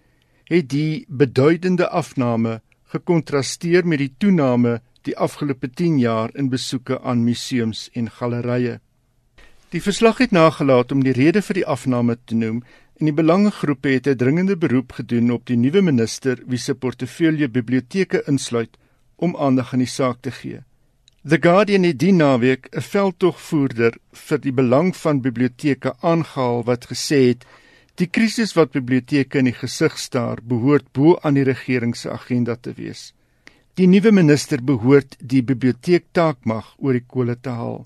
het die beduidende afname gekontrasteer met die toename die afgelope 10 jaar in besoeke aan museums en gallerye. Die verslag het nagelaat om die rede vir die afname te noem en die belangegroepe het 'n dringende beroep gedoen op die nuwe minister wie se portefeulje biblioteke insluit om aandag aan die saak te gee. The Guardian het die naweek 'n veldtogvoerder vir die belang van biblioteke aangehaal wat gesê het die krisis wat biblioteke in die gesig staar behoort bo aan die regering se agenda te wees. Die nuwe minister behoort die biblioteektaakmag oor die kole te haal.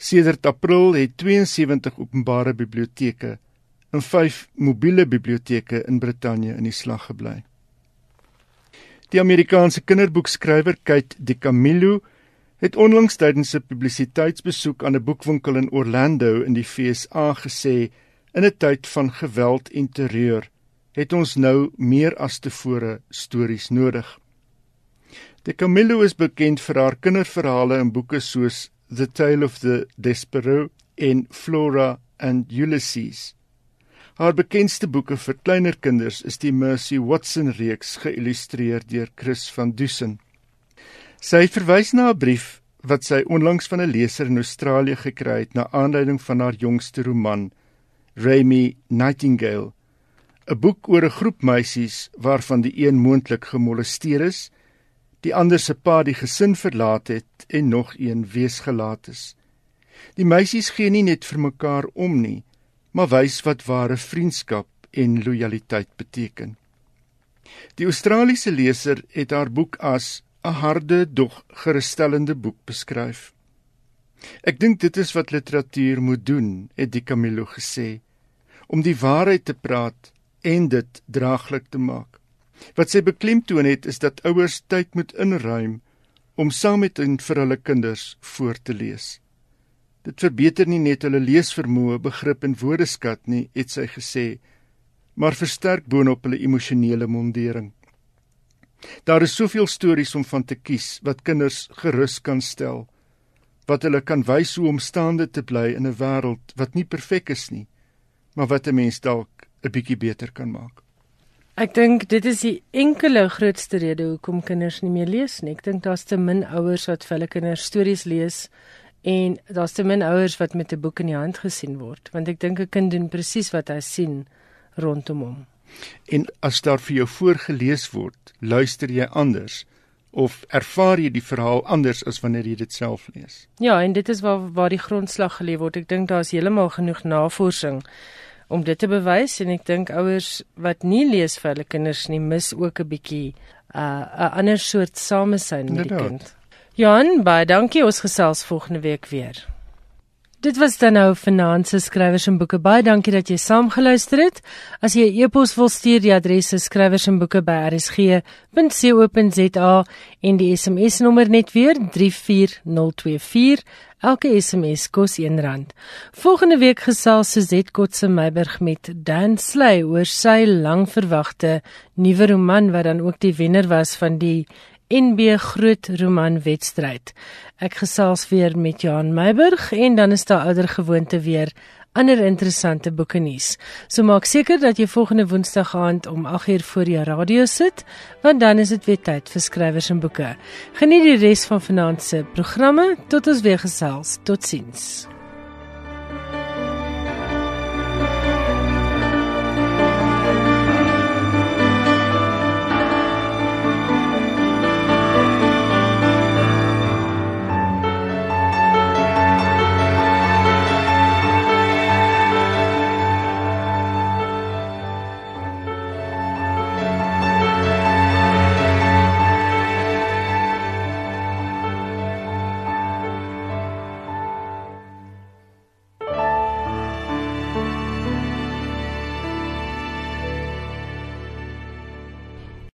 Sedert April het 72 openbare biblioteke en 5 mobiele biblioteke in Brittanje in die slag gebly. Die Amerikaanse kinderboekskrywer Kate DiCamillo het onlangs tydens 'n publisiteitsbesoek aan 'n boekwinkel in Orlando in die VSA gesê in 'n tyd van geweld en terreur het ons nou meer as tevore stories nodig. DiCamillo is bekend vir haar kinderverhale in boeke soos The Tale of the Despero en Flora and Ulysses. Haar bekendste boeke vir kleiner kinders is die Mercy Watson reeks geïllustreer deur Chris van Dusen. Sy verwys na 'n brief wat sy onlangs van 'n leser in Australië gekry het na aanleiding van haar jongste roman, Remy Nightingale, 'n boek oor 'n groep meisies waarvan die een moontlik gemolesteer is die ander se pa die gesin verlaat het en nog een weesgelaat is. Die meisies gee nie net vir mekaar om nie, maar wys wat ware vriendskap en lojaliteit beteken. Die Australiese leser het haar boek as 'n harde dog gerusstellende boek beskryf. Ek dink dit is wat literatuur moet doen, het die Camilo gesê, om die waarheid te praat en dit draaglik te maak. Wat sy beklemtoon het is dat ouers tyd moet inruim om saam met en vir hulle kinders voor te lees. Dit verbeter nie net hulle leesvermoë, begrip en woordeskat nie, het sy gesê, maar versterk boonop hulle emosionele mondering. Daar is soveel stories om van te kies wat kinders gerus kan stel. wat hulle kan wys hoe om staande te bly in 'n wêreld wat nie perfek is nie, maar wat 'n mens dalk 'n bietjie beter kan maak. Ek dink dit is die enkele grootste rede hoekom kinders nie meer lees nie. Ek dink daar's te min ouers wat vir hulle kinders stories lees en daar's te min ouers wat met 'n boek in die hand gesien word, want ek dink 'n kind doen presies wat hy sien rondom hom. En as daar vir jou voorgeles word, luister jy anders of ervaar jy die verhaal anders as wanneer jy dit self lees? Ja, en dit is waar waar die grondslag gelê word. Ek dink daar is heeltemal genoeg navorsing om dit te bewys en ek dink ouers wat nie lees vir hulle kinders nie, mis ook 'n bietjie 'n uh, ander soort samesyn met die kind. Johan, baie dankie. Ons gesels volgende week weer. Dit was dan nou Finanse Skrywers en Boeke. Baie dankie dat jy saamgeluister het. As jy 'n e e-pos wil stuur, die adres is skrywers en die SMS nommer net weer 34024. Elke SMS kos R1. Volgende week gesels Suzette Kotse Meiburg met Dan Sley oor sy langverwagte nuwe roman wat dan ook die wenner was van die NB Groot Roman Wedstryd. Ek gesels weer met Johan Meiburg en dan is daar ouer gewoonte weer ander interessante boeke nuus. So maak seker dat jy volgende Woensdag aand om 8uur voor jou radio sit, want dan is dit weer tyd vir skrywers en boeke. Geniet die res van vanaand se programme. Tot ons weer gesels. Totsiens.